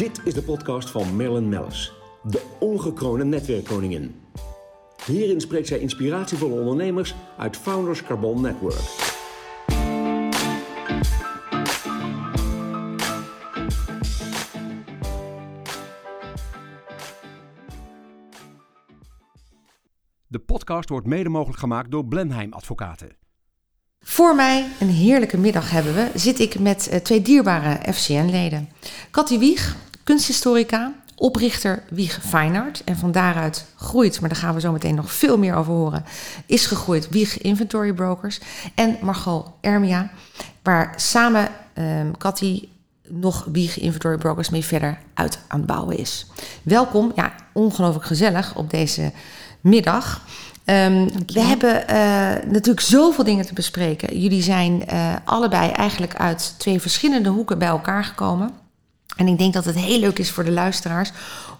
Dit is de podcast van Marilyn Mellis, de ongekroonde netwerkkoningin. Hierin spreekt zij inspiratievolle ondernemers uit Founders Carbon Network. De podcast wordt mede mogelijk gemaakt door Blenheim Advocaten. Voor mij, een heerlijke middag hebben we, zit ik met uh, twee dierbare FCN-leden. Cathy Wieg, kunsthistorica, oprichter Wieg Feinart. En van daaruit groeit, maar daar gaan we zo meteen nog veel meer over horen, is gegroeid Wieg Inventory Brokers. En Margot Ermia, waar samen um, Cathy nog Wieg Inventory Brokers mee verder uit aan het bouwen is. Welkom, ja, ongelooflijk gezellig op deze middag. Um, we hebben uh, natuurlijk zoveel dingen te bespreken. Jullie zijn uh, allebei eigenlijk uit twee verschillende hoeken bij elkaar gekomen. En ik denk dat het heel leuk is voor de luisteraars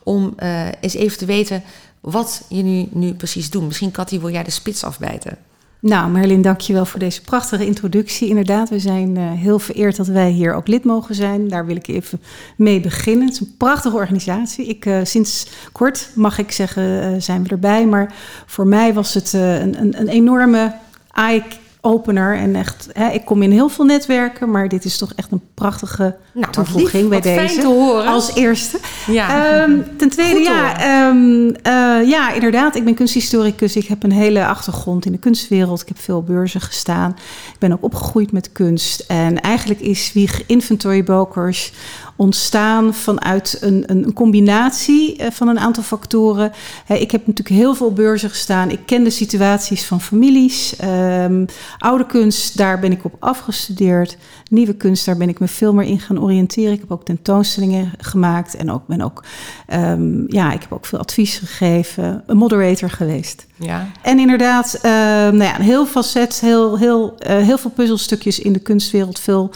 om uh, eens even te weten wat jullie nu precies doen. Misschien, Cathy, wil jij de spits afbijten? Nou, Merlin, dankjewel voor deze prachtige introductie. Inderdaad, we zijn uh, heel vereerd dat wij hier ook lid mogen zijn. Daar wil ik even mee beginnen. Het is een prachtige organisatie. Ik, uh, sinds kort, mag ik zeggen, zijn we erbij. Maar voor mij was het een, een, een enorme eye opener. En echt, hè, ik kom in heel veel netwerken, maar dit is toch echt een prachtige nou, toevoeging bij deze. Fijn te horen. Als eerste. Ja. Um, ten tweede, Goed ja, um, uh, ja, inderdaad. Ik ben kunsthistoricus. Ik heb een hele achtergrond in de kunstwereld. Ik heb veel beurzen gestaan. Ik ben ook opgegroeid met kunst. En eigenlijk is Wieg Inventory Brokers ontstaan vanuit een, een combinatie eh, van een aantal factoren. ik heb natuurlijk heel veel beurzen gestaan. Ik ken de situaties van families. Um, oude kunst, daar ben ik op afgestudeerd. Nieuwe kunst, daar ben ik me veel meer in gaan oriënteren. Ik heb ook tentoonstellingen gemaakt en ook ben ook, um, ja, ik heb ook veel advies gegeven. Een moderator geweest. Ja. En inderdaad, uh, nou ja, een heel facet, heel, heel, uh, heel veel puzzelstukjes in de kunstwereld, veel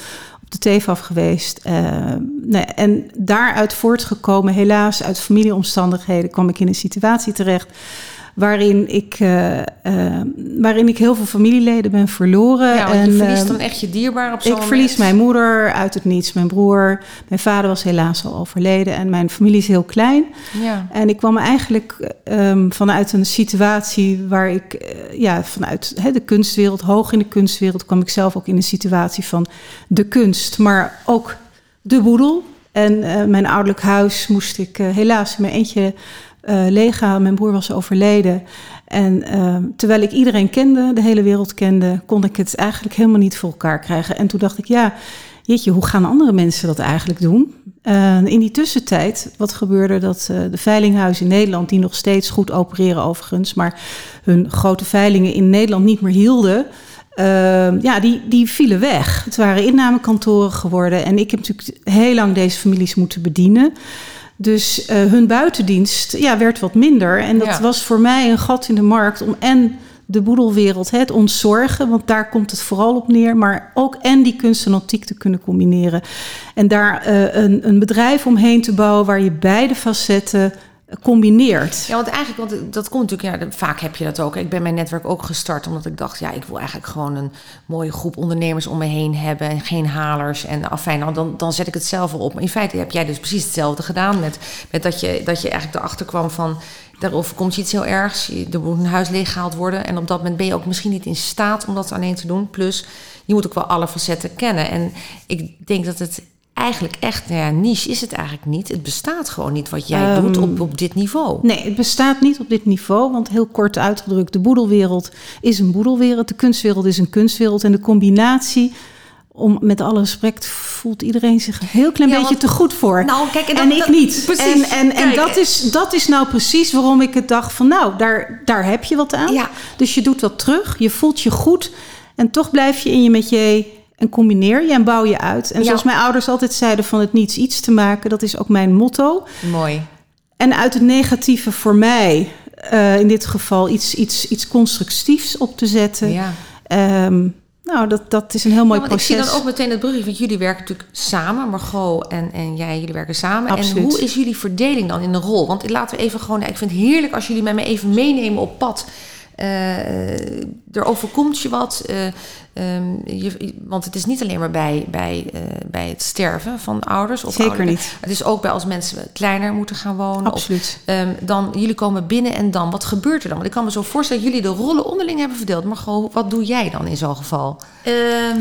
de TEFAF geweest. Uh, nee, en daaruit voortgekomen, helaas uit familieomstandigheden, kwam ik in een situatie terecht waarin ik, uh, uh, waarin ik heel veel familieleden ben verloren. Ja, en, je verliest dan echt je dierbaar op zo'n Ik verlies mijn moeder uit het niets, mijn broer. Mijn vader was helaas al overleden en mijn familie is heel klein. Ja. En ik kwam eigenlijk um, vanuit een situatie waar ik, ja, vanuit he, de kunstwereld, hoog in de kunstwereld, kwam ik zelf ook in een situatie van de kunst, maar ook de boedel. En mijn ouderlijk huis moest ik helaas in mijn eentje uh. Mijn broer was overleden. En uh, terwijl ik iedereen kende, de hele wereld kende, kon ik het eigenlijk helemaal niet voor elkaar krijgen. En toen dacht ik, ja, jeetje, hoe gaan andere mensen dat eigenlijk doen? Uh, in die tussentijd, wat gebeurde dat de veilinghuizen in Nederland, die nog steeds goed opereren overigens, maar hun grote veilingen in Nederland niet meer hielden, uh, ja, die, die vielen weg. Het waren innamekantoren geworden. En ik heb natuurlijk heel lang deze families moeten bedienen. Dus uh, hun buitendienst ja, werd wat minder. En dat ja. was voor mij een gat in de markt om en de boedelwereld, het ontzorgen, want daar komt het vooral op neer, maar ook en die kunst en antiek te kunnen combineren. En daar uh, een, een bedrijf omheen te bouwen waar je beide facetten combineert. Ja, want eigenlijk, want dat komt natuurlijk, ja, vaak heb je dat ook. Ik ben mijn netwerk ook gestart omdat ik dacht, ja, ik wil eigenlijk gewoon een mooie groep ondernemers om me heen hebben en geen halers. En afijn, nou, dan, dan zet ik het zelf op. In feite heb jij dus precies hetzelfde gedaan met, met dat, je, dat je eigenlijk erachter kwam van, daarover komt je iets heel ergs. Er moet een huis leeggehaald worden. En op dat moment ben je ook misschien niet in staat om dat alleen te doen. Plus, je moet ook wel alle facetten kennen. En ik denk dat het eigenlijk echt, nou ja, niche is het eigenlijk niet. Het bestaat gewoon niet wat jij um, doet op, op dit niveau. Nee, het bestaat niet op dit niveau. Want heel kort uitgedrukt, de boedelwereld is een boedelwereld. De kunstwereld is een kunstwereld. En de combinatie, om met alle respect, voelt iedereen zich een heel klein ja, beetje want, te goed voor. Nou, kijk, en, en dat, ik niet. Precies, en en, en dat, is, dat is nou precies waarom ik het dacht van, nou, daar, daar heb je wat aan. Ja. Dus je doet dat terug, je voelt je goed. En toch blijf je in je met je en combineer je en bouw je uit. En Ja. zoals mijn ouders altijd zeiden, van het niets iets te maken, dat is ook mijn motto. Mooi. En uit het negatieve voor mij, eh, in dit geval iets, iets, iets constructiefs op te zetten. Ja. Ehm, nou, dat, dat is een heel mooi Ja, want ik proces. zie dan ook meteen het brugje, want jullie werken natuurlijk samen, Margot en, en jij, jullie werken samen. Absoluut. En hoe is jullie verdeling dan in de rol? Want laten we even gewoon, ik vind het heerlijk als jullie mij even meenemen op pad eh, er overkomt je wat. eh, ehm, je, want het is niet alleen maar bij, bij, eh, bij het sterven van ouders. Of Zeker ouderen. niet. Het is ook bij als mensen kleiner moeten gaan wonen. Of, Absoluut. ehm, dan, jullie komen binnen en dan, wat gebeurt er dan? Want ik kan me zo voorstellen dat jullie de rollen onderling hebben verdeeld. Maar gewoon, wat doe jij dan in zo'n geval? Eh,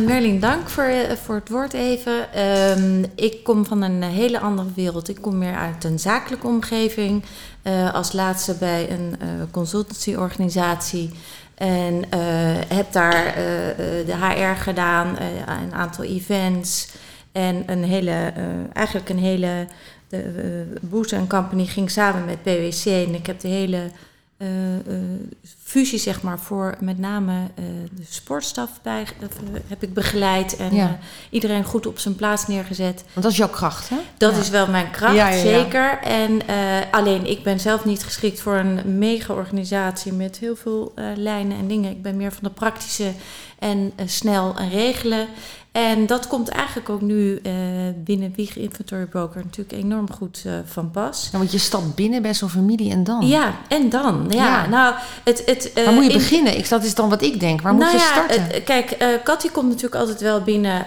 Merlin, dank voor, eh, voor het woord even. Ehm, ik kom van een hele andere wereld. Ik kom meer uit een zakelijke omgeving. eh, als laatste bij een eh, consultancyorganisatie. En eh, heb daar eh, eh, de HR gedaan, een aantal events. En een hele, eigenlijk een hele... De Boes Company ging samen met PwC. En ik heb de hele eh, eh, fusie, zeg maar, voor met name eh, de sportstaf bij, dat, heb ik begeleid. En Ja. iedereen goed op zijn plaats neergezet. Want dat is jouw kracht, hè? Dat Ja. is wel mijn kracht, Ja, zeker. En alleen, ik ben zelf niet geschikt voor een mega-organisatie met heel veel lijnen en dingen. Ik ben meer van de praktische en snel en regelen. En dat komt eigenlijk ook nu eh, binnen Wieg Inventory Broker natuurlijk enorm goed eh, van pas. Ja, want je stapt binnen bij zo'n familie en dan. Ja, en dan? Ja, Ja. nou, het... het eh, Waar moet je in- beginnen? Ik, dat is dan wat ik denk. Waar moet nou je ja, starten? kijk, Cathy komt natuurlijk altijd wel binnen,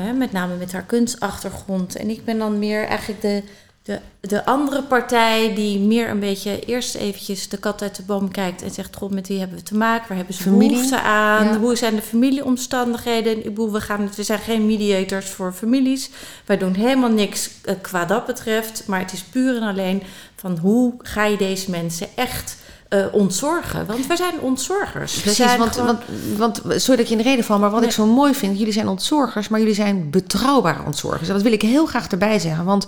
hè, met name met haar kunstachtergrond. En ik ben dan meer eigenlijk de, de, de andere partij die meer een beetje eerst eventjes de kat uit de boom kijkt en zegt: God, met wie hebben we te maken? Waar hebben ze Familie? behoefte aan? Ja. Hoe zijn de familieomstandigheden? Ik bedoel, we, gaan, we zijn geen mediators voor families. Wij doen helemaal niks eh, qua dat betreft. Maar het is puur en alleen van hoe ga je deze mensen echt eh, ontzorgen? Want we zijn ontzorgers. Precies, zijn want, gewoon- want, want sorry dat ik je in de reden val, maar wat Nee. ik zo mooi vind, jullie zijn ontzorgers, maar jullie zijn betrouwbare ontzorgers. En dat wil ik heel graag erbij zeggen, want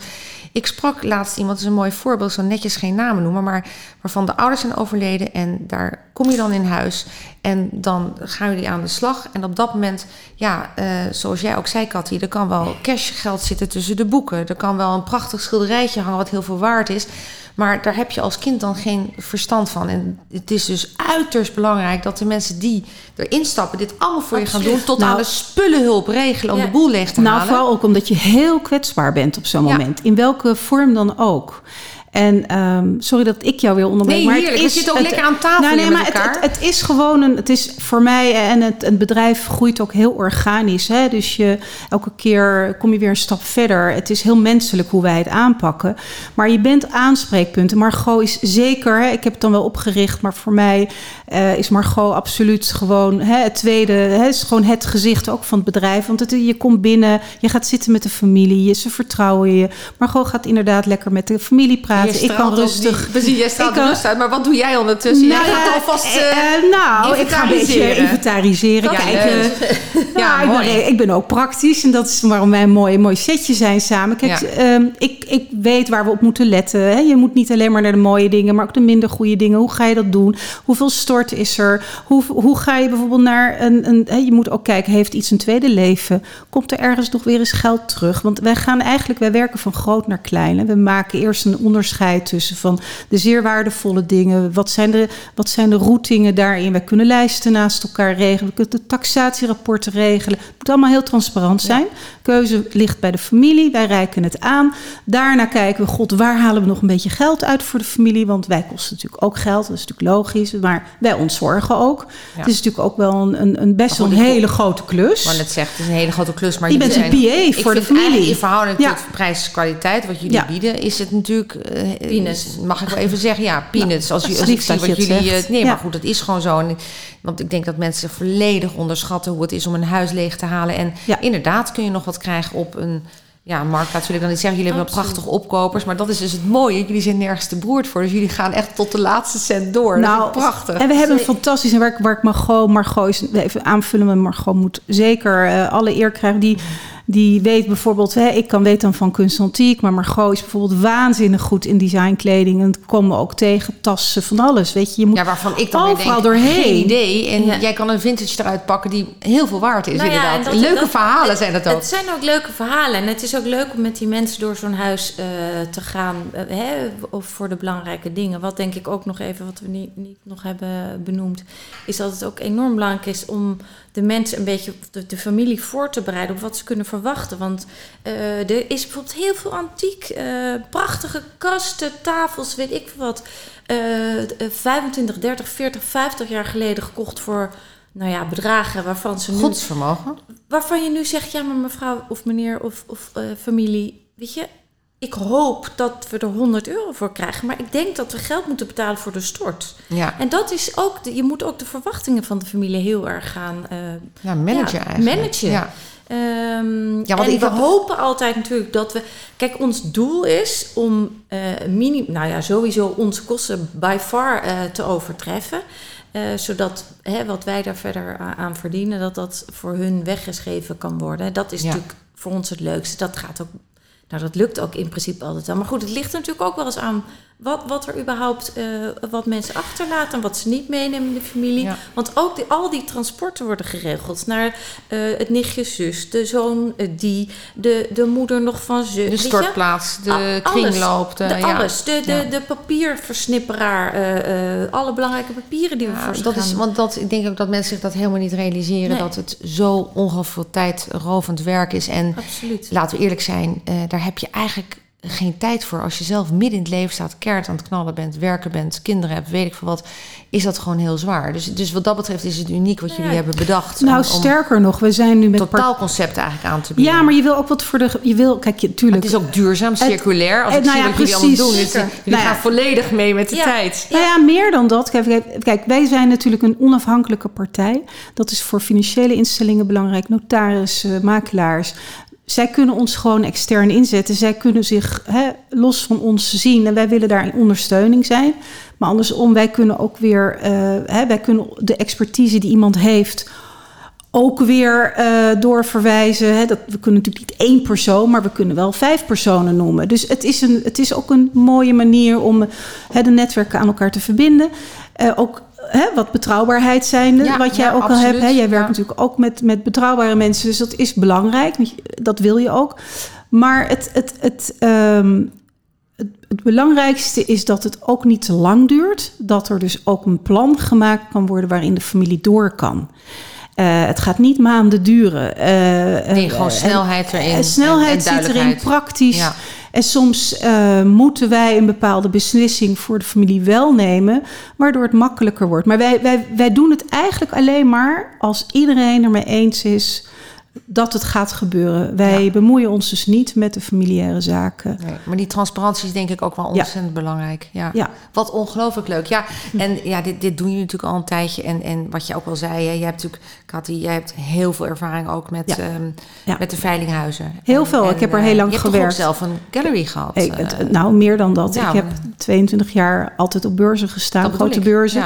ik sprak laatst iemand, dat is een mooi voorbeeld, zo netjes geen namen noemen, maar waarvan de ouders zijn overleden en daar kom je dan in huis en dan gaan jullie aan de slag. En op dat moment, ja, eh, zoals jij ook zei, Cathy, er kan wel cashgeld zitten tussen de boeken, er kan wel een prachtig schilderijtje hangen wat heel veel waard is. Maar daar heb je als kind dan geen verstand van. En het is dus uiterst belangrijk dat de mensen die erin stappen... dit allemaal voor je gaan doen... tot Nou- aan de spullenhulp regelen om Ja. de boel leeg te Nou, halen. vooral ook omdat je heel kwetsbaar bent op zo'n Ja. moment. In welke vorm dan ook. En ehm, sorry dat ik jou weer onderbreek. Nee, maar heerlijk. het We is, zitten ook het- lekker aan tafel Nou, nee, met maar het, het, het is gewoon een. Het is voor mij en het, het bedrijf groeit ook heel organisch. Hè? Dus je, elke keer kom je weer een stap verder. Het is heel menselijk hoe wij het aanpakken. Maar je bent aanspreekpunten. Margot is zeker. Hè, ik heb het dan wel opgericht, maar voor mij eh, is Margot absoluut gewoon hè, het tweede. Hè, is gewoon het gezicht ook van het bedrijf. Want het, je komt binnen, je gaat zitten met de familie, je, ze vertrouwen je. Margot gaat inderdaad lekker met de familie praten. Ik kan rustig. die- precies, jij straalt Ik kan- rust uit. Maar wat doe jij ondertussen? jij gaat ja, alvast... eh, eh, nou, ik ga een beetje inventariseren. kijken. Ja, ik, ben, mooi. ik ben ook praktisch en dat is waarom wij een mooi, mooi setje zijn samen. Kijk, Ja. ehm, ik, ik weet waar we op moeten letten. Hè. Je moet niet alleen maar naar de mooie dingen, maar ook de minder goede dingen. Hoe ga je dat doen? Hoeveel is er? Hoe, hoe ga je bijvoorbeeld naar een... een je moet ook kijken, heeft iets een tweede leven? Komt er ergens nog weer eens geld terug? Want wij gaan eigenlijk, wij werken van groot naar klein. We maken eerst een onderscheid tussen van de zeer waardevolle dingen. Wat zijn de, wat zijn de routingen daarin? Wij kunnen lijsten naast elkaar regelen. We kunnen de taxatierapporten regelen. Het moet allemaal heel transparant zijn. Keuze ligt bij de familie. Wij reiken het aan. Daarna kijken we, god, waar halen we nog een beetje geld uit voor de familie? Want wij kosten natuurlijk ook geld. Dat is natuurlijk logisch. Maar wij ontzorgen ook. Het is natuurlijk ook wel een, een, een best wel een hele grote klus. Maar net zegt, het is een hele grote klus. Maar Je bent een PA ik voor de familie. In verhouding Ja. tot prijs-kwaliteit, wat jullie Ja. bieden, is het natuurlijk... eh, Peanuts. Mag ik wel even zeggen? Ja, peanuts. als, je, als ik zie dat wat je het jullie... zegt. eh, nee, Ja. maar goed, dat is gewoon zo. En, want ik denk dat mensen volledig onderschatten hoe het is om een huis leeg te halen. En Ja. inderdaad kun je nog wat krijgen op een... Ja, marktplaats wil ik dan niet zeggen. Jullie hebben wel prachtige opkopers. Maar dat is dus het mooie. Jullie zijn nergens te beroerd voor. Dus jullie gaan echt tot de laatste cent door. dat is prachtig. Nou, En we hebben een fantastisch, en waar ik, waar ik Margot, Margot is, even aanvullen met Margot moet zeker eh, alle eer krijgen. Die, die weet bijvoorbeeld, hè, ik kan weten dan van kunst antiek, maar Margot is bijvoorbeeld waanzinnig goed in designkleding. En het komen we ook tegen, tassen, van alles. Weet je, je moet Ja, waarvan ik dan weer overal denk, doorheen. geen idee. En Ja. jij kan een vintage eruit pakken die heel veel waard is, Nou ja, inderdaad. dat- Leuke dat- verhalen het- zijn dat ook. Het zijn ook leuke verhalen. En het is ook leuk om met die mensen door zo'n huis eh, te gaan. eh, hè, of voor de belangrijke dingen. Wat denk ik ook nog even, wat we niet, niet nog hebben benoemd. Is dat het ook enorm belangrijk is om de mensen een beetje, de, de familie voor te bereiden op wat ze kunnen verwachten. Want uh, er is bijvoorbeeld heel veel antiek, uh, prachtige kasten, tafels, weet ik veel wat. Uh, 25, 30, 40, 50 jaar geleden gekocht voor nou ja, bedragen waarvan ze nu... Godsvermogen. Waarvan je nu zegt, ja, maar mevrouw of meneer of, of uh, familie, weet je, ik hoop dat we er 100 euro voor krijgen, maar ik denk dat we geld moeten betalen voor de stort. Ja. En dat is ook, de, je moet ook de verwachtingen van de familie heel erg gaan uh, ja, managen. Ja, eigenlijk. managen. Ja. Um, Ja, want en ik we hopen altijd natuurlijk dat we... Kijk, ons doel is om eh mini, nou ja, sowieso onze kosten by far eh, te overtreffen. Eh, zodat hè, wat wij daar verder aan verdienen, dat dat voor hun weggeschreven kan worden. Dat is Ja. natuurlijk voor ons het leukste. Dat gaat ook, nou dat lukt ook in principe altijd wel. Maar goed, het ligt natuurlijk ook wel eens aan wat, wat er überhaupt, eh, wat mensen achterlaten en wat ze niet meenemen in de familie. Ja. Want ook die, al die transporten worden geregeld naar eh, het nichtje zus, de zoon eh, die, de, de moeder nog van zus. De stortplaats, de A- alles. kringloop. De, De ja. alles, de, de, Ja. de papierversnipperaar, alle belangrijke papieren die we voor dat is, want dat, ik denk ook dat mensen zich dat helemaal niet realiseren. Nee. Dat het zo ongelooflijk veel tijdrovend werk is. En Absoluut. laten we eerlijk zijn, daar heb je eigenlijk geen tijd voor. Als je zelf midden in het leven staat, keert aan het knallen bent, werken bent, kinderen hebt, weet ik veel wat, is dat gewoon heel zwaar. Dus, dus wat dat betreft is het uniek wat jullie Ja. hebben bedacht. Nou, om, sterker nog, we zijn nu met totaalconcept eigenlijk aan te bieden. Ja, maar je wil ook wat voor de. Je wil, kijk, je, tuurlijk. het is ook duurzaam, circulair. Als het- ik nou zie ja, wat jullie allemaal doen, Zeker. jullie Nou ja. volledig mee met de tijd. Nou ja, meer dan dat. Kijk, kijk, kijk, wij zijn natuurlijk een onafhankelijke partij. Dat is voor financiële instellingen belangrijk, notarissen, makelaars. Zij kunnen ons gewoon extern inzetten. Zij kunnen zich hè, los van ons zien en wij willen daar in ondersteuning zijn. Maar andersom, wij kunnen ook weer, eh, hè, wij kunnen de expertise die iemand heeft ook weer eh, doorverwijzen. Hè. Dat, we kunnen natuurlijk niet één persoon, maar we kunnen wel vijf personen noemen. Dus het is, een, het is ook een mooie manier om eh, hè, de netwerken aan elkaar te verbinden. Ook hè, wat betrouwbaarheid zijnde, Ja, wat jij ja, ook al hebt. Hè. Jij werkt natuurlijk ook met, met betrouwbare mensen, dus dat is belangrijk. Dat wil je ook. Maar het, het, het, ehm, het, het belangrijkste is dat het ook niet te lang duurt. Dat er dus ook een plan gemaakt kan worden waarin de familie door kan. Eh, het gaat niet maanden duren. Eh, Nee, eh, gewoon snelheid erin. en snelheid en, en zit erin, praktisch. En soms eh, moeten wij een bepaalde beslissing voor de familie wel nemen, waardoor het makkelijker wordt. Maar wij, wij, wij doen het eigenlijk alleen maar als iedereen er mee eens is dat het gaat gebeuren. Wij Ja. bemoeien ons dus niet met de familiaire zaken. Nee, maar die transparantie is denk ik ook wel Ja. ontzettend belangrijk. Ja. Ja. Wat ongelooflijk leuk. Ja, en ja, dit, dit doen jullie natuurlijk al een tijdje. En, en wat je ook al zei, hè, jij hebt natuurlijk, Cathy, jij hebt heel veel ervaring ook met, ehm, met de veilinghuizen. Heel En- veel. en, Ik heb er eh, heel lang je hebt gewerkt. zelf een gallery gehad. Eh, het- nou, meer dan dat. ik heb maar- 22 jaar altijd op beurzen gestaan, grote ik. beurzen.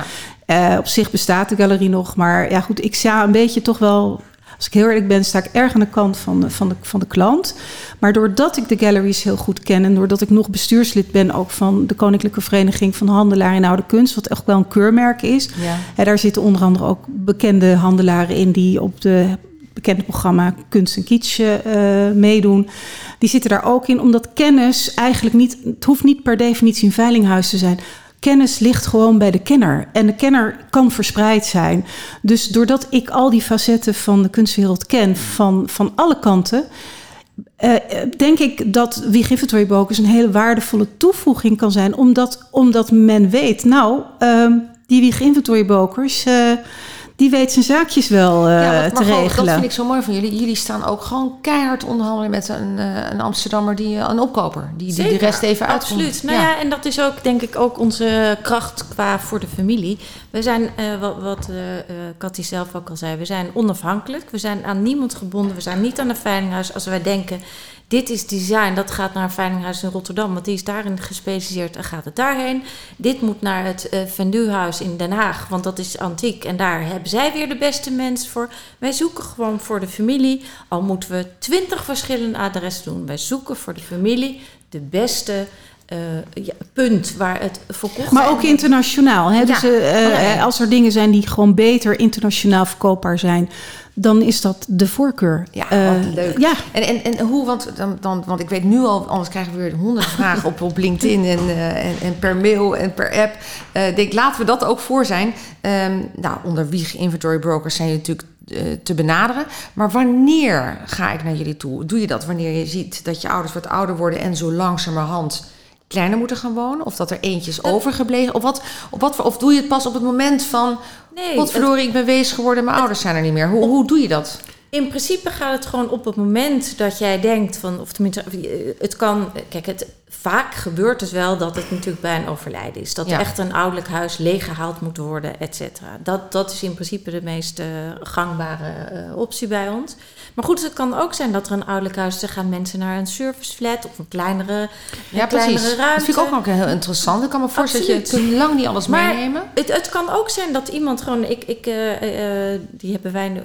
Eh, op zich bestaat de galerie nog, maar ja goed, ik sta een beetje toch wel... Als ik heel eerlijk ben, sta ik erg aan de kant van de, van de, van de klant. Maar doordat ik de galleries heel goed ken... en doordat ik nog bestuurslid ben ook van de Koninklijke Vereniging van Handelaren in Oude Kunst... wat echt wel een keurmerk is. Ja. En daar zitten onder andere ook bekende handelaren in... die op de bekende programma Kunst en Kitsch eh, meedoen. Die zitten daar ook in, omdat kennis eigenlijk niet... het hoeft niet per definitie een veilinghuis te zijn... Kennis ligt gewoon bij de kenner. En de kenner kan verspreid zijn. Dus doordat ik al die facetten van de kunstwereld ken, van, van alle kanten. eh, denk ik dat Wieg Inventory Brokers een hele waardevolle toevoeging kan zijn. Omdat, omdat men weet, nou, ehm, die Wieg Inventory Brokers, eh, die weet zijn zaakjes wel eh, Ja, wat- te maar gewoon, regelen. Dat vind ik zo mooi van jullie. Jullie staan ook gewoon keihard onderhandelen met een, eh, een Amsterdammer, die, eh, een opkoper. Die, die de rest even uit. Absoluut. Nou ja. en dat is ook denk ik ook onze kracht qua voor de familie. We zijn, eh, wat, wat eh eh, Cathy zelf ook al zei, we zijn onafhankelijk. We zijn aan niemand gebonden. We zijn niet aan een veilinghuis. Als wij denken, dit is design, dat gaat naar veilinghuis in Rotterdam, want die is daarin gespecialiseerd en gaat het daarheen. Dit moet naar het uh, Venduhuis in Den Haag, want dat is antiek en daar hebben zij weer de beste mensen voor. Wij zoeken gewoon voor de familie, al moeten we twintig verschillende adressen doen. Wij zoeken voor de familie de beste uh, ja, punt waar het verkocht Maar ook internationaal. Hè? Ja. Dus uh, ja, ja. als er dingen zijn die gewoon beter internationaal verkoopbaar zijn, dan is dat de voorkeur. Ja, wat leuk. Ja. En, en, en hoe, want, dan, dan, want ik weet nu al, anders krijgen we weer honderd vragen op, op LinkedIn en, en, en, per mail en per app. Denk, laten we dat ook voor zijn. Um, nou, onder Wieg Inventory Brokers zijn jullie natuurlijk eh, te benaderen. Maar wanneer ga ik naar jullie toe? Doe je dat wanneer je ziet dat je ouders wat ouder worden en zo langzamerhand kleiner moeten gaan wonen? Of dat er eentje is overgebleven? Of, wat, of, wat, of doe je het pas op het moment van... Nee, Wat verdorie, ik ben wees geworden, mijn ouders zijn er niet meer. Hoe, hoe doe je dat? In principe gaat het gewoon op het moment dat jij denkt van, of tenminste, het kan, kijk, het, vaak gebeurt het wel dat het natuurlijk bij een overlijden is. Dat Ja. echt een ouderlijk huis leeggehaald moet worden, et cetera. Dat, dat is in principe de meest eh, gangbare eh, optie bij ons. Maar goed, het kan ook zijn dat er een ouderlijk huis, er gaan mensen naar een serviceflat of een kleinere, Ja, een kleinere precies. ruimte. Dat vind ik ook nog heel interessant. Ik kan me voorstellen dat je kunt lang niet alles Maar- meenemen. Het, het kan ook zijn dat iemand gewoon, ik, ik, eh, die hebben wij nu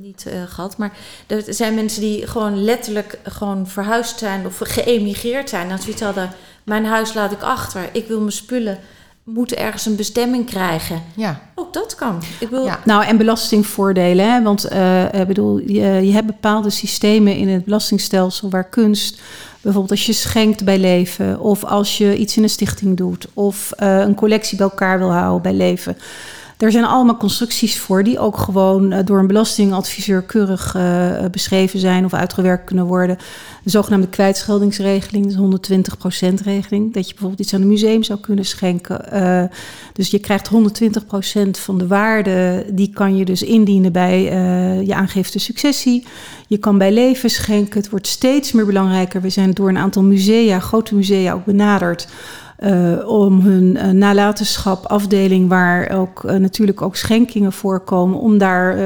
niet eh, gehad, maar er zijn mensen die gewoon letterlijk gewoon verhuisd zijn of geëmigreerd zijn. Dat zoiets hadden, mijn huis laat ik achter, ik wil mijn spullen, moeten ergens een bestemming krijgen. Ja. Ook dat kan. Ik wil, Ja. Nou, en belastingvoordelen. Hè? Want eh, ik bedoel, je, je hebt bepaalde systemen in het belastingstelsel waar kunst, bijvoorbeeld als je schenkt bij leven, of als je iets in een stichting doet, of eh, een collectie bij elkaar wil houden bij leven. Er zijn allemaal constructies voor die ook gewoon eh, door een belastingadviseur keurig eh, beschreven zijn of uitgewerkt kunnen worden. De zogenaamde kwijtscheldingsregeling, de 120% regeling. Dat je bijvoorbeeld iets aan een museum zou kunnen schenken. Eh, dus je krijgt 120% van de waarde. Die kan je dus indienen bij eh, je aangifte successie. Je kan bij leven schenken. Het wordt steeds meer belangrijker. We zijn door een aantal musea, grote musea ook benaderd. Eh, om hun eh, nalatenschap afdeling, waar ook eh, natuurlijk ook schenkingen voorkomen, om daar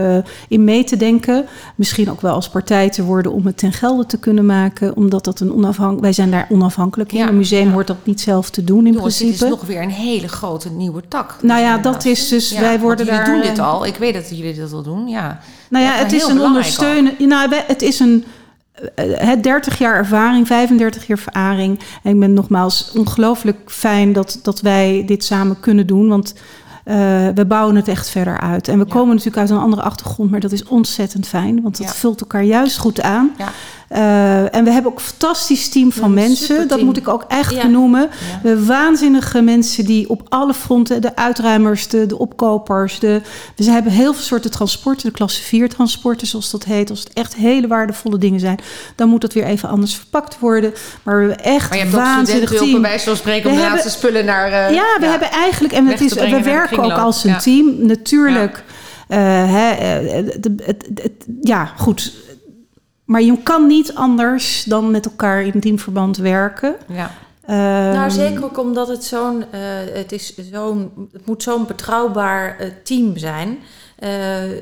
in mee te denken. Misschien ook wel als partij te worden om het ten gelde te kunnen maken, omdat dat een onafhankelijk. Wij zijn daar onafhankelijk in. Ja, een museum ja. hoort dat niet zelf te doen in Jongens, dit principe. is nog weer een hele grote nieuwe tak. Nou ja, dat is dus- Ja, wij worden jullie daar, doen eh, dit al. Ik weet dat jullie dit al doen, ja. Nou ja, Ja, het is een ondersteunen. Nou, het is een het 30 jaar ervaring, 35 jaar ervaring. En ik ben nogmaals ongelooflijk fijn dat, dat wij dit samen kunnen doen. Want eh, we bouwen het echt verder uit. En we komen natuurlijk uit een andere achtergrond, maar dat is ontzettend fijn. Want dat vult elkaar juist goed aan. Ja. Eh, en we hebben ook een fantastisch team van mensen. Dat moet ik ook echt Ja. benoemen. Ja. We hebben waanzinnige mensen die op alle fronten, de uitruimers, de, de opkopers, de, we hebben heel veel soorten transporten, de klasse 4 transporten zoals dat heet. Als het echt hele waardevolle dingen zijn, dan moet dat weer even anders verpakt worden. Maar we hebben echt Maar je hebt waanzinnig team. bij wijze van spreken om de laatste spullen naar... eh, Ja, we hebben eigenlijk, en het is, we naar ook als een Ja. team, natuurlijk. eh, hè, eh, de- het- het- ja, goed. Maar je kan niet anders dan met elkaar in teamverband werken. Ja. Nou, Ehm, zeker ook omdat het zo'n, eh, het is zo'n, het moet zo'n betrouwbaar eh, team zijn. Eh,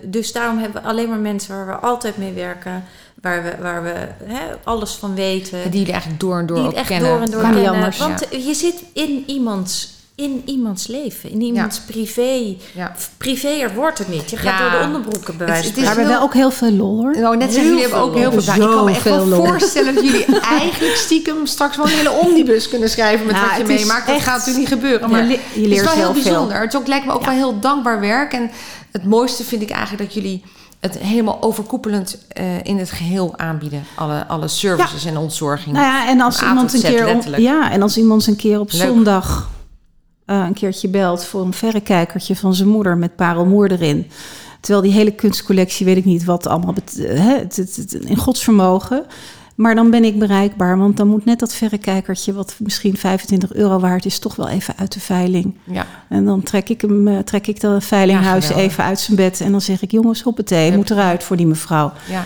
dus daarom hebben we alleen maar mensen waar we altijd mee werken, waar we, waar we hè, alles van weten. Die jullie eigenlijk door en door die ook echt kennen. door en door kennen. anders, Want eh, je zit in iemands, in iemands leven, in iemands privé. Ja. Privéer wordt het niet. Je gaat Ja. door de onderbroeken bij Het- wijze het van is Maar we hebben heel- ook heel veel lol hoor. Nou, net zeggen, jullie hebben ook heel veel... Nou, ik kan me echt wel lol. voorstellen dat jullie eigenlijk stiekem straks wel een hele omnibus kunnen schrijven met Nou, wat je meemaakt. Dat echt- gaat natuurlijk niet gebeuren. Maar je het is leert wel heel, veel. bijzonder. Het is ook, lijkt me ook wel heel dankbaar werk. En het mooiste vind ik eigenlijk dat jullie het helemaal overkoepelend eh, in het geheel aanbieden. Alle, alle services en ontzorging. Nou ja, en als iemand een keer ja, en als iemand een keer op Leuk. zondag eh, een keertje belt voor een verrekijkertje van zijn moeder met parelmoer erin. Terwijl die hele kunstcollectie, weet ik niet wat allemaal, eh, hè, het, het, het- in godsvermogen. Maar dan ben ik bereikbaar, want dan moet net dat verrekijkertje, wat misschien 25 euro waard is, toch wel even uit de veiling. ja. En dan trek ik hem, eh, trek ik de veilinghuis Ja, even uit zijn bed en dan zeg ik, jongens, hoppatee, Hup. moet eruit voor die mevrouw. ja.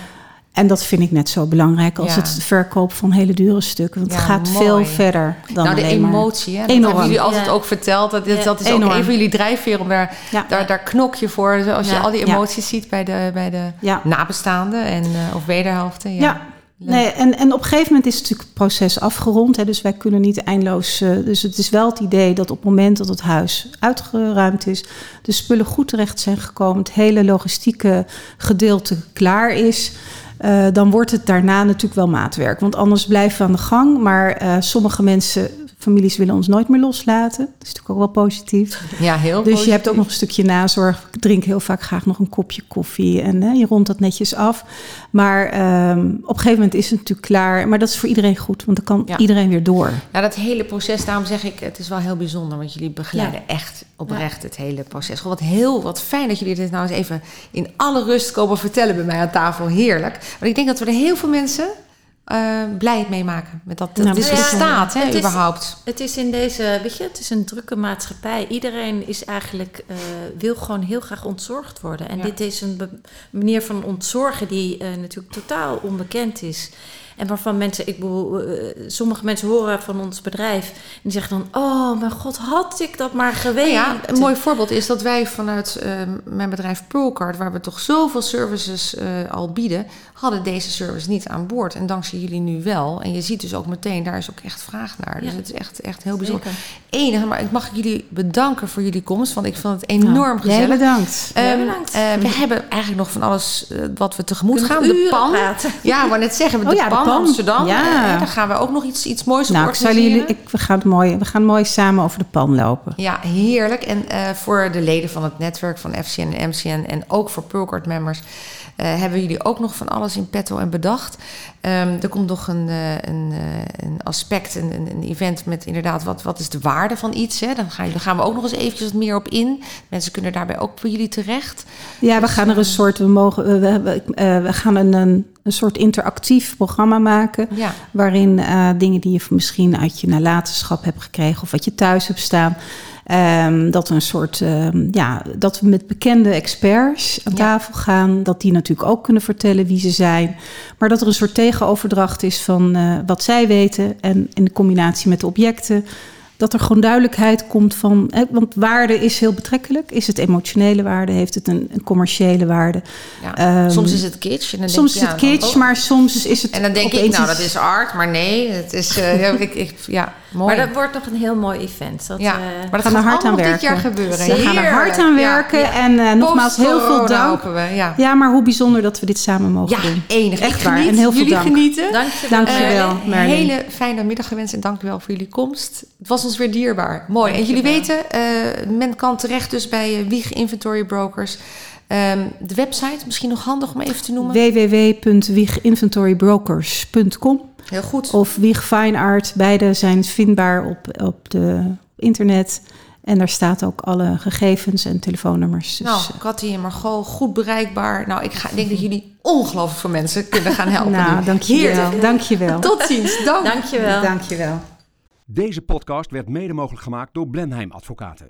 En dat vind ik net zo belangrijk als Ja. het verkoop van hele dure stukken. Want het gaat mooi. veel verder dan nou, de alleen maar- emotie, hè, dat Enorm. hebben jullie altijd Ja. ook verteld. Dat, dat, is ook Enorm. een van jullie drijfveren. Om daar, Ja. daar, daar knok je voor. Als je al die Ja. emoties ziet bij de, bij de Ja. nabestaanden en, eh, of wederhelften. Ja. Nee, en, en op een gegeven moment is natuurlijk het proces afgerond. Hè, dus wij kunnen niet eindeloos. eh, dus het is wel het idee dat op het moment dat het huis uitgeruimd is, de spullen goed terecht zijn gekomen, het hele logistieke gedeelte klaar is. Eh, dan wordt het daarna natuurlijk wel maatwerk. Want anders blijven we aan de gang. Maar eh, sommige mensen families willen ons nooit meer loslaten. Dat is natuurlijk ook wel positief. Ja, heel Dus je hebt ook nog een stukje nazorg. Ik drink heel vaak graag nog een kopje koffie en hè, je rondt dat netjes af. Maar ehm, op een gegeven moment is het natuurlijk klaar. Maar dat is voor iedereen goed, want dan kan Ja. iedereen weer door. Ja, dat hele proces, daarom zeg ik, het is wel heel bijzonder, want jullie begeleiden echt oprecht het hele proces. Gewoon wat heel, wat fijn dat jullie dit nou eens even in alle rust komen vertellen bij mij aan tafel. Heerlijk. Want ik denk dat we er heel veel mensen eh, blij mee maken met dat, dat Nou, ja, bestaat, hè, het is- überhaupt. Het is in deze, weet je, het is een drukke maatschappij. Iedereen is eigenlijk, eh, wil gewoon heel graag ontzorgd worden. En Ja. dit is een manier van ontzorgen die eh, natuurlijk totaal onbekend is. En waarvan mensen, ik bedoel, sommige mensen horen van ons bedrijf en die zeggen dan: Oh, mijn god, had ik dat maar geweten. Ja, een mooi voorbeeld is dat wij vanuit mijn bedrijf Pearlcard, waar we toch zoveel services eh, al bieden, hadden deze service niet aan boord. En dankzij jullie nu wel. En je ziet dus ook meteen, daar is ook echt vraag naar. Dus Ja. het is echt, echt heel bijzonder. Enige, maar ik mag jullie bedanken voor jullie komst, want ik vond het enorm Nou, jij gezellig. bedankt. Jij Ehm, bedankt. eh, we hebben eigenlijk nog van alles eh, wat we tegemoet gaan. we De pan. praten. Ja, wou net zeggen, de Oh ja, de pan, pan. Amsterdam. Ja. Eh, daar gaan we ook nog iets, iets moois Nou, ik zal organiseren. jullie, ik, we, gaan het mooi, we gaan mooi samen over de pan lopen. Ja, heerlijk. En voor de leden van het netwerk van FCN en MCN en ook voor Pearlcard members eh, hebben jullie ook nog van alles in petto en bedacht. Ehm, er komt nog een, eh, een, eh, een aspect, een, een, event met inderdaad wat, wat is de waarde van iets. Hè? Dan, gaan, we ook nog eens eventjes wat meer op in. Mensen kunnen daarbij ook voor jullie terecht. Ja, we gaan er een soort, we, mogen, we, we, hebben- eh, we gaan een, een, een soort interactief programma maken. Ja, Waarin eh, dingen die je misschien uit je nalatenschap hebt gekregen of wat je thuis hebt staan. Ehm, dat we een soort, ehm, ja, dat we met bekende experts aan Ja. tafel gaan. Dat die natuurlijk ook kunnen vertellen wie ze zijn. Maar dat er een soort tegenoverdracht is van eh, wat zij weten. En in combinatie met de objecten. Dat er gewoon duidelijkheid komt van. Hè, want waarde is heel betrekkelijk. Is het emotionele waarde? Heeft het een, een commerciële waarde? ja. Ehm, soms is het kitsch. En dan Soms is denk het ja, kitsch, maar soms is het. En dan denk ik, nou dat is art, maar nee, het is, ja, ik, ik, ja, mooi. Maar dat wordt nog een heel mooi event. Dat, ja, eh, maar We dat gaan gaat er hard aan werken. dit jaar gebeuren. We gaan er hard aan Ja, werken. ja. En eh, nogmaals heel veel dank. we, ja. Ja, maar hoe bijzonder dat we dit samen mogen Ja, doen. enig. Echt waar. En heel veel Jullie dank. genieten. Dank je Dank je Eh, wel, een Merlin. hele fijne middag gewenst en dank u wel voor jullie komst. Het was ons weer dierbaar. Mooi. En jullie Dankjewel. weten, eh, men kan terecht dus bij eh, Wieg Inventory Brokers. Ehm, de website, misschien nog handig om even te noemen. www.wieginventorybrokers.com Heel goed. of Wieg Fine Art. Beide zijn vindbaar op, op de internet. En daar staat ook alle gegevens en telefoonnummers. Dus, nou, Cathy en Margot, goed bereikbaar. Nou, ik, ga, denk dat jullie ongelooflijk veel mensen kunnen gaan helpen. nou, dankjewel. Dankjewel. Tot ziens. Dank. Dankjewel. Dankjewel. Deze podcast werd mede mogelijk gemaakt door Blenheim Advocaten.